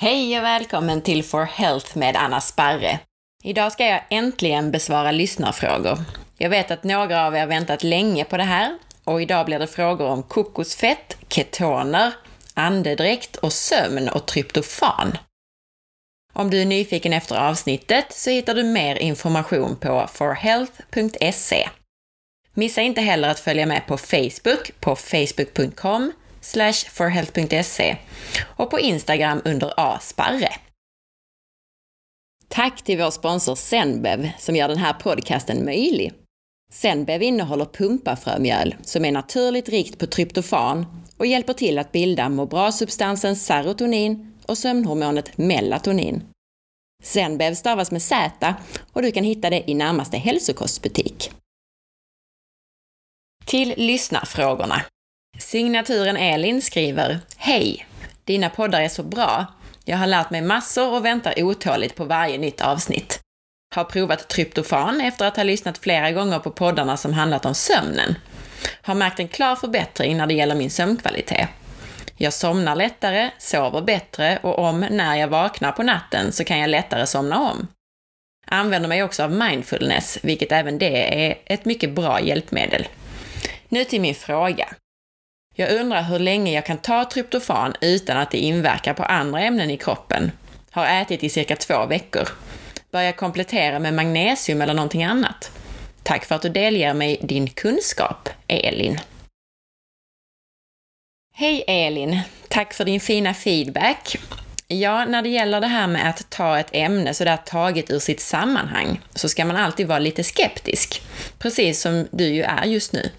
Hej och välkommen till For Health med Anna Sparre. Idag ska jag äntligen besvara lyssnarfrågor. Jag vet att några av er väntat länge på det här och idag blir det frågor om kokosfett, ketoner, andedräkt och sömn och tryptofan. Om du är nyfiken efter avsnittet så hittar du mer information på forhealth.se. Missa inte heller att följa med på Facebook på facebook.com forhealth.se och på Instagram under asparre. Tack till vår sponsor Zenbev som gör den här podcasten möjlig. Zenbev innehåller pumpafrömjöl som är naturligt rikt på tryptofan och hjälper till att bilda må bra-substansen serotonin och sömnhormonet melatonin. Zenbev stavas med Z och du kan hitta det i närmaste hälsokostbutik. Till lyssnarfrågorna. Signaturen Elin skriver Hej! Dina poddar är så bra. Jag har lärt mig massor och väntar otåligt på varje nytt avsnitt. Har provat tryptofan efter att ha lyssnat flera gånger på poddarna som handlat om sömnen. Har märkt en klar förbättring när det gäller min sömnkvalitet. Jag somnar lättare, sover bättre och om när jag vaknar på natten så kan jag lättare somna om. Använder mig också av mindfulness, vilket även det är ett mycket bra hjälpmedel. Nu till min fråga. Jag undrar hur länge jag kan ta tryptofan utan att det inverkar på andra ämnen i kroppen. Har ätit i cirka två veckor. Bör jag komplettera med magnesium eller någonting annat? Tack för att du delger mig din kunskap, Elin. Hej Elin! Tack för din fina feedback. Ja, när det gäller det här med att ta ett ämne sådär taget ur sitt sammanhang så ska man alltid vara lite skeptisk. Precis som du ju är just nu.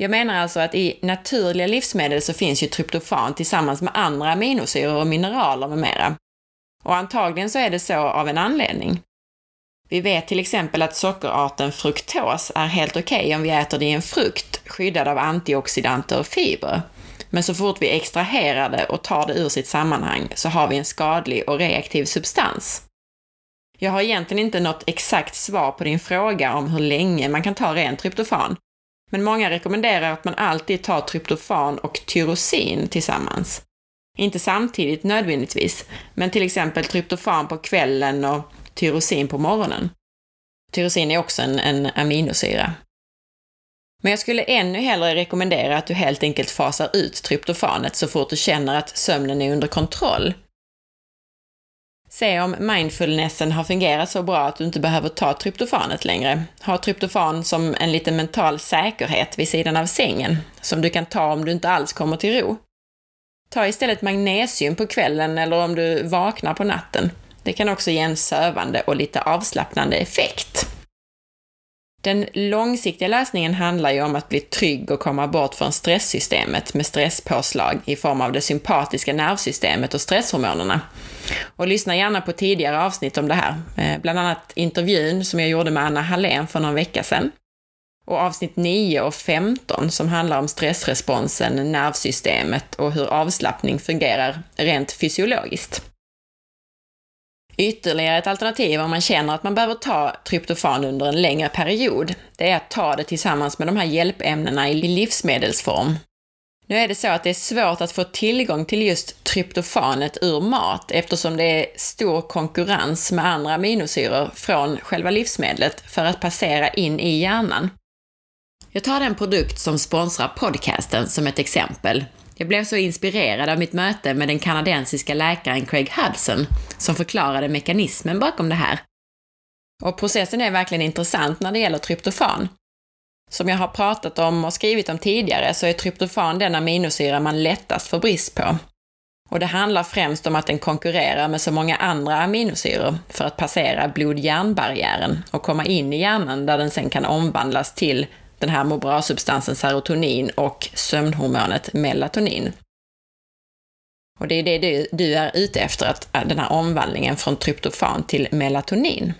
Jag menar alltså att i naturliga livsmedel så finns ju tryptofan tillsammans med andra aminosyror och mineraler med mera. Och antagligen så är det så av en anledning. Vi vet till exempel att sockerarten fruktos är helt okej okay om vi äter det i en frukt, skyddad av antioxidanter och fibrer. Men så fort vi extraherar det och tar det ur sitt sammanhang så har vi en skadlig och reaktiv substans. Jag har egentligen inte något exakt svar på din fråga om hur länge man kan ta ren tryptofan, men många rekommenderar att man alltid tar tryptofan och tyrosin tillsammans. Inte samtidigt nödvändigtvis, men till exempel tryptofan på kvällen och tyrosin på morgonen. Tyrosin är också en, en aminosyra. Men jag skulle ännu hellre rekommendera att du helt enkelt fasar ut tryptofanet så fort du känner att sömnen är under kontroll Se om mindfulnessen har fungerat så bra att du inte behöver ta tryptofanet längre. Ha tryptofan som en liten mental säkerhet vid sidan av sängen, som du kan ta om du inte alls kommer till ro. Ta istället magnesium på kvällen eller om du vaknar på natten. Det kan också ge en sövande och lite avslappnande effekt. Den långsiktiga lösningen handlar ju om att bli trygg och komma bort från stresssystemet med stresspåslag i form av det sympatiska nervsystemet och stresshormonerna. Och lyssna gärna på tidigare avsnitt om det här, eh, bland annat intervjun som jag gjorde med Anna Hallén för någon vecka sedan. Och avsnitt 9 och 15 som handlar om stressresponsen, nervsystemet och hur avslappning fungerar rent fysiologiskt. Ytterligare ett alternativ om man känner att man behöver ta tryptofan under en längre period, det är att ta det tillsammans med de här hjälpämnena i livsmedelsform. Nu är det så att det är svårt att få tillgång till just tryptofanet ur mat eftersom det är stor konkurrens med andra aminosyror från själva livsmedlet för att passera in i hjärnan. Jag tar den produkt som sponsrar podcasten som ett exempel, jag blev så inspirerad av mitt möte med den kanadensiska läkaren Craig Hudson, som förklarade mekanismen bakom det här. Och processen är verkligen intressant när det gäller tryptofan. Som jag har pratat om och skrivit om tidigare så är tryptofan den aminosyra man lättast får brist på. Och det handlar främst om att den konkurrerar med så många andra aminosyror för att passera blod-hjärnbarriären och komma in i hjärnan där den sen kan omvandlas till den här må bra-substansen serotonin och sömnhormonet melatonin. Och det är det du, du är ute efter, att, äh, den här omvandlingen från tryptofan till melatonin.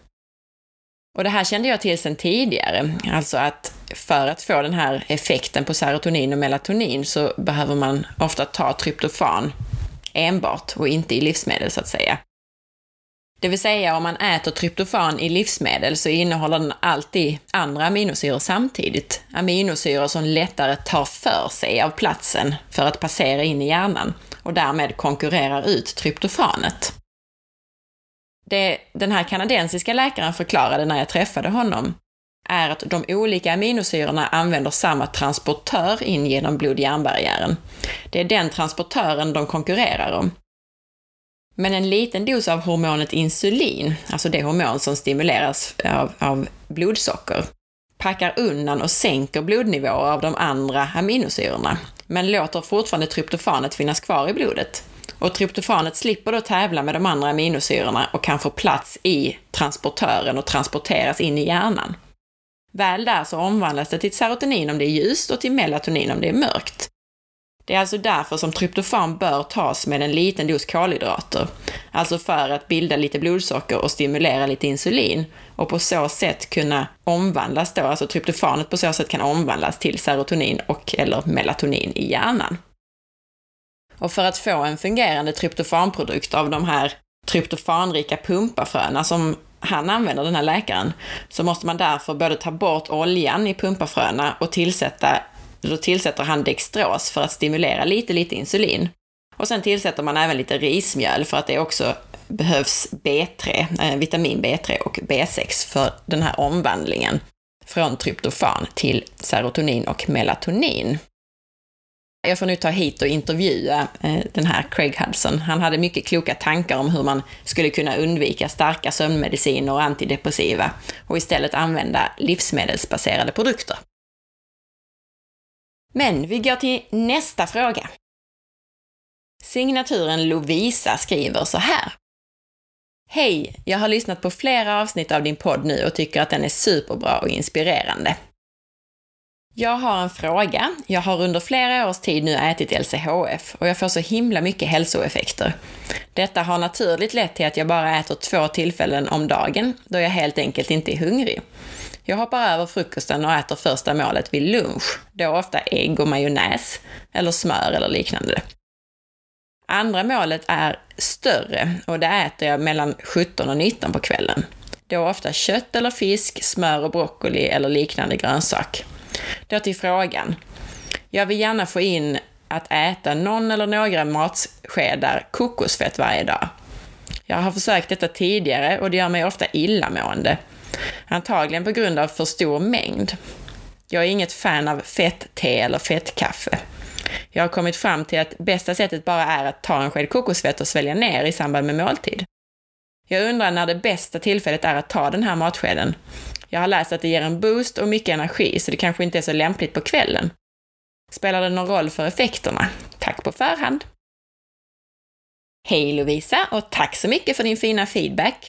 Och det här kände jag till sedan tidigare, alltså att för att få den här effekten på serotonin och melatonin så behöver man ofta ta tryptofan enbart och inte i livsmedel så att säga. Det vill säga om man äter tryptofan i livsmedel så innehåller den alltid andra aminosyror samtidigt. Aminosyror som lättare tar för sig av platsen för att passera in i hjärnan och därmed konkurrerar ut tryptofanet. Det den här kanadensiska läkaren förklarade när jag träffade honom är att de olika aminosyrorna använder samma transportör in genom blod-hjärnbarriären. Det är den transportören de konkurrerar om. Men en liten dos av hormonet insulin, alltså det hormon som stimuleras av, av blodsocker, packar undan och sänker blodnivåer av de andra aminosyrorna, men låter fortfarande tryptofanet finnas kvar i blodet. Och tryptofanet slipper då tävla med de andra aminosyrorna och kan få plats i transportören och transporteras in i hjärnan. Väl där så omvandlas det till serotonin om det är ljust och till melatonin om det är mörkt. Det är alltså därför som tryptofan bör tas med en liten dos kolhydrater, alltså för att bilda lite blodsocker och stimulera lite insulin och på så sätt kunna omvandlas då, alltså tryptofanet på så sätt kan omvandlas till serotonin och eller melatonin i hjärnan. Och för att få en fungerande tryptofanprodukt av de här tryptofanrika pumpafröna som han använder, den här läkaren, så måste man därför både ta bort oljan i pumpafröna och tillsätta, då tillsätter han dextros för att stimulera lite, lite insulin. Och sen tillsätter man även lite rismjöl för att det också behövs B3, eh, vitamin B3 och B6 för den här omvandlingen från tryptofan till serotonin och melatonin. Jag får nu ta hit och intervjua eh, den här Craig Hudson. Han hade mycket kloka tankar om hur man skulle kunna undvika starka sömnmediciner och antidepressiva och istället använda livsmedelsbaserade produkter. Men vi går till nästa fråga. Signaturen Lovisa skriver så här. Hej! Jag har lyssnat på flera avsnitt av din podd nu och tycker att den är superbra och inspirerande. Jag har en fråga. Jag har under flera års tid nu ätit LCHF och jag får så himla mycket hälsoeffekter. Detta har naturligt lett till att jag bara äter två tillfällen om dagen, då jag helt enkelt inte är hungrig. Jag hoppar över frukosten och äter första målet vid lunch, då ofta ägg och majonnäs, eller smör eller liknande. Andra målet är större och det äter jag mellan 17 och 19 på kvällen. Då ofta kött eller fisk, smör och broccoli eller liknande grönsak. Då till frågan. Jag vill gärna få in att äta någon eller några matskedar kokosfett varje dag. Jag har försökt detta tidigare och det gör mig ofta illamående. Antagligen på grund av för stor mängd. Jag är inget fan av fett-te eller fettkaffe. Jag har kommit fram till att bästa sättet bara är att ta en sked kokosfett och svälja ner i samband med måltid. Jag undrar när det bästa tillfället är att ta den här matskeden jag har läst att det ger en boost och mycket energi, så det kanske inte är så lämpligt på kvällen. Spelar det någon roll för effekterna? Tack på förhand! Hej Lovisa och tack så mycket för din fina feedback!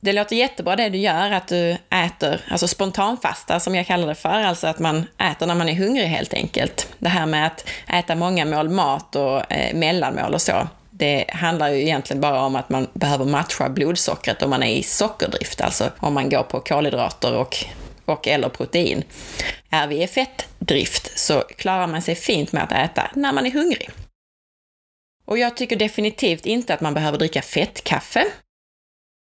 Det låter jättebra det du gör, att du äter, alltså spontanfasta som jag kallar det för, alltså att man äter när man är hungrig helt enkelt. Det här med att äta många mål mat och eh, mellanmål och så, det handlar ju egentligen bara om att man behöver matcha blodsockret om man är i sockerdrift, alltså om man går på kolhydrater och, och eller protein. Är vi i fettdrift så klarar man sig fint med att äta när man är hungrig. Och jag tycker definitivt inte att man behöver dricka fettkaffe.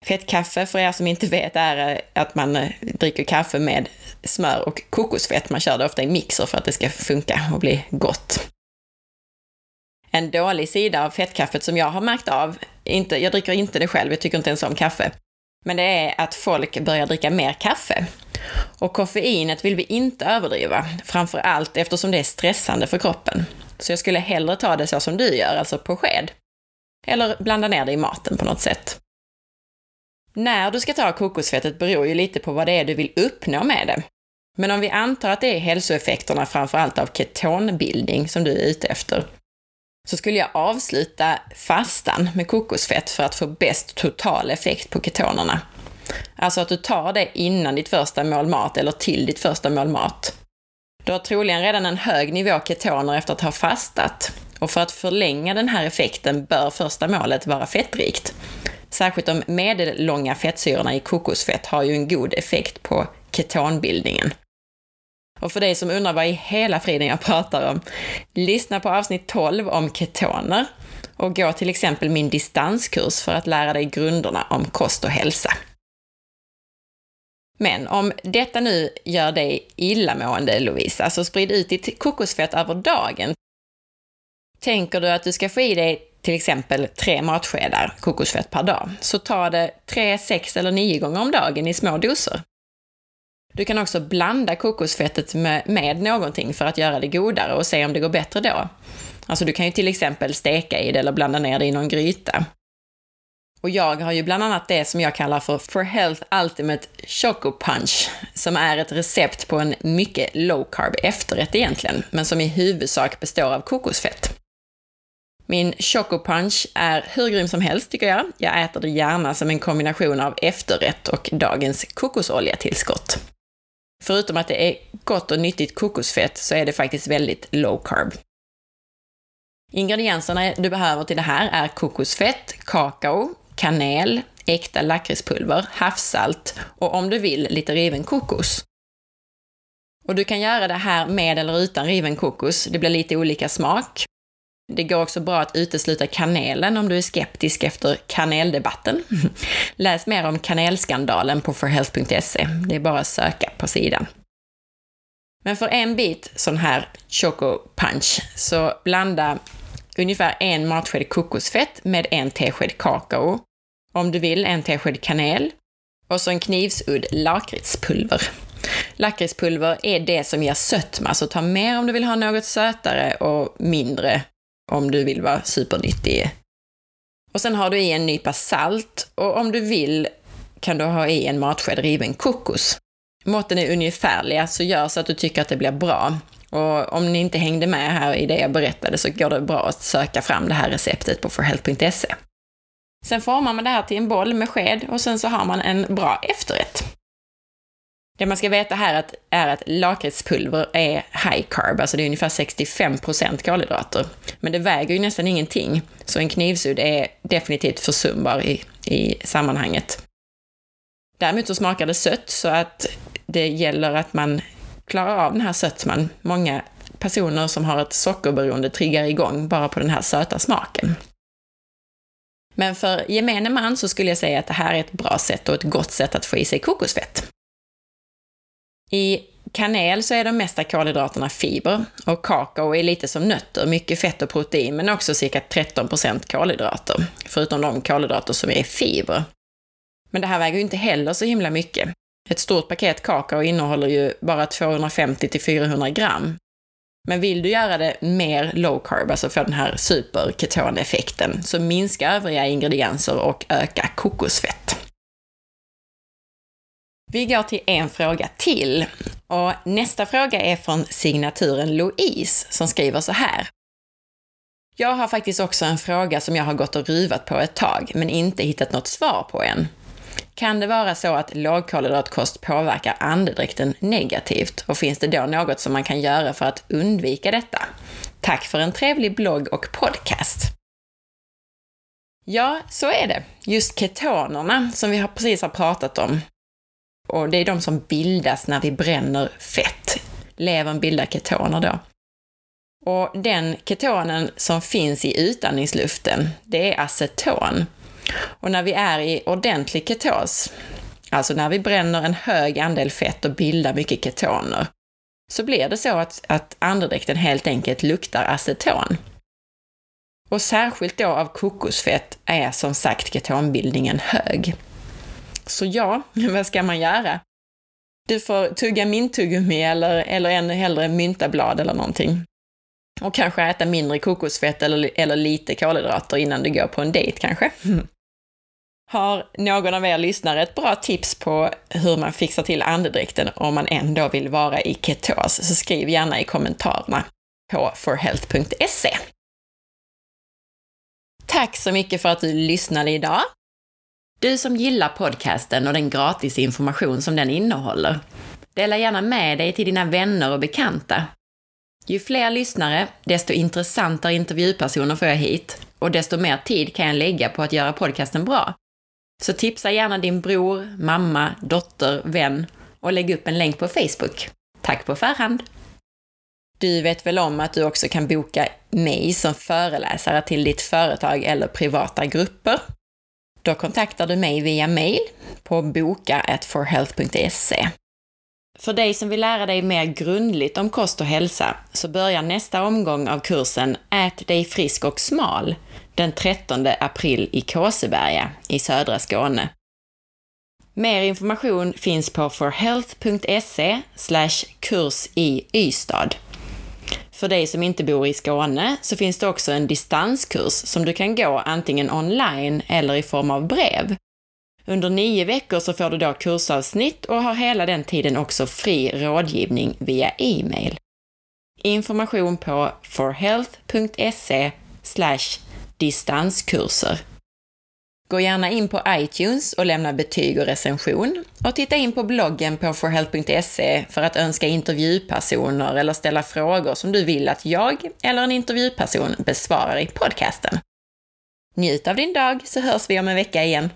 Fettkaffe, för er som inte vet, är eh, att man eh, dricker kaffe med smör och kokosfett. Man kör det ofta i mixer för att det ska funka och bli gott en dålig sida av fettkaffet som jag har märkt av, inte, jag dricker inte det själv, jag tycker inte ens om kaffe, men det är att folk börjar dricka mer kaffe. Och koffeinet vill vi inte överdriva, framför allt eftersom det är stressande för kroppen. Så jag skulle hellre ta det så som du gör, alltså på sked. Eller blanda ner det i maten på något sätt. När du ska ta kokosfettet beror ju lite på vad det är du vill uppnå med det. Men om vi antar att det är hälsoeffekterna framför allt av ketonbildning som du är ute efter, så skulle jag avsluta fastan med kokosfett för att få bäst total effekt på ketonerna. Alltså att du tar det innan ditt första mål mat eller till ditt första mål mat. Du har troligen redan en hög nivå ketoner efter att ha fastat. Och för att förlänga den här effekten bör första målet vara fettrikt. Särskilt de medellånga fettsyrorna i kokosfett har ju en god effekt på ketonbildningen. Och för dig som undrar vad i hela friden jag pratar om, lyssna på avsnitt 12 om ketoner och gå till exempel min distanskurs för att lära dig grunderna om kost och hälsa. Men om detta nu gör dig illamående, Lovisa, så sprid ut ditt kokosfett över dagen. Tänker du att du ska få i dig till exempel tre matskedar kokosfett per dag, så ta det tre, sex eller nio gånger om dagen i små doser. Du kan också blanda kokosfettet med, med någonting för att göra det godare och se om det går bättre då. Alltså du kan ju till exempel steka i det eller blanda ner det i någon gryta. Och jag har ju bland annat det som jag kallar för For Health Ultimate Choco Punch, som är ett recept på en mycket low carb efterrätt egentligen, men som i huvudsak består av kokosfett. Min Choco Punch är hur grym som helst tycker jag. Jag äter det gärna som en kombination av efterrätt och dagens kokosoljetillskott. Förutom att det är gott och nyttigt kokosfett så är det faktiskt väldigt low carb. Ingredienserna du behöver till det här är kokosfett, kakao, kanel, äkta lakritspulver, havssalt och om du vill lite riven kokos. Och du kan göra det här med eller utan riven kokos, det blir lite olika smak. Det går också bra att utesluta kanelen om du är skeptisk efter kaneldebatten. Läs mer om kanelskandalen på forhealth.se. Det är bara att söka på sidan. Men för en bit sån här choco punch så blanda ungefär en matsked kokosfett med en tesked kakao. Om du vill en tesked kanel. Och så en knivsudd lakritspulver. Lakritspulver är det som ger sötma, så ta mer om du vill ha något sötare och mindre om du vill vara supernyttig. Och sen har du i en nypa salt och om du vill kan du ha i en matsked riven kokos. Måtten är ungefärliga, så alltså gör så att du tycker att det blir bra. Och om ni inte hängde med här i det jag berättade så går det bra att söka fram det här receptet på forhealth.se. Sen formar man det här till en boll med sked och sen så har man en bra efterrätt. Det man ska veta här är att lakritspulver är high carb, alltså det är ungefär 65% kolhydrater. Men det väger ju nästan ingenting, så en knivsudd är definitivt försumbar i, i sammanhanget. Däremot så smakar det sött, så att det gäller att man klarar av den här sötman. Många personer som har ett sockerberoende triggar igång bara på den här söta smaken. Men för gemene man så skulle jag säga att det här är ett bra sätt och ett gott sätt att få i sig kokosfett. I kanel så är de mesta kolhydraterna fiber och kakao är lite som nötter, mycket fett och protein men också cirka 13% kolhydrater, förutom de kolhydrater som är fiber. Men det här väger ju inte heller så himla mycket. Ett stort paket kakao innehåller ju bara 250 till 400 gram. Men vill du göra det mer low carb, alltså få den här superketoneffekten, så minska övriga ingredienser och öka kokosfett. Vi går till en fråga till. Och nästa fråga är från signaturen Louise som skriver så här. Jag har faktiskt också en fråga som jag har gått och ruvat på ett tag, men inte hittat något svar på än. Kan det vara så att lågkolhydratkost påverkar andedräkten negativt och finns det då något som man kan göra för att undvika detta? Tack för en trevlig blogg och podcast! Ja, så är det. Just ketonerna, som vi precis har pratat om, och det är de som bildas när vi bränner fett. Levern bildar ketoner då. Och den ketonen som finns i utandningsluften, det är aceton. Och när vi är i ordentlig ketos, alltså när vi bränner en hög andel fett och bildar mycket ketoner, så blir det så att, att andedräkten helt enkelt luktar aceton. Och särskilt då av kokosfett är som sagt ketonbildningen hög. Så ja, vad ska man göra? Du får tugga minttuggummi eller, eller ännu hellre myntablad eller någonting. Och kanske äta mindre kokosfett eller, eller lite kolhydrater innan du går på en dejt kanske. Har någon av er lyssnare ett bra tips på hur man fixar till andedräkten om man ändå vill vara i ketos, så skriv gärna i kommentarerna på forhealth.se. Tack så mycket för att du lyssnade idag. Du som gillar podcasten och den gratis information som den innehåller, dela gärna med dig till dina vänner och bekanta. Ju fler lyssnare, desto intressantare intervjupersoner får jag hit och desto mer tid kan jag lägga på att göra podcasten bra. Så tipsa gärna din bror, mamma, dotter, vän och lägg upp en länk på Facebook. Tack på förhand! Du vet väl om att du också kan boka mig som föreläsare till ditt företag eller privata grupper? Då kontaktar du mig via mail på boka.forhealth.se. För dig som vill lära dig mer grundligt om kost och hälsa så börjar nästa omgång av kursen Ät dig frisk och smal den 13 april i Kåseberga i södra Skåne. Mer information finns på forhealth.se kurs i Ystad. För dig som inte bor i Skåne så finns det också en distanskurs som du kan gå antingen online eller i form av brev. Under nio veckor så får du då kursavsnitt och har hela den tiden också fri rådgivning via e-mail. Information på forhealth.se distanskurser. Gå gärna in på iTunes och lämna betyg och recension och titta in på bloggen på forhealth.se för att önska intervjupersoner eller ställa frågor som du vill att jag eller en intervjuperson besvarar i podcasten. Njut av din dag så hörs vi om en vecka igen.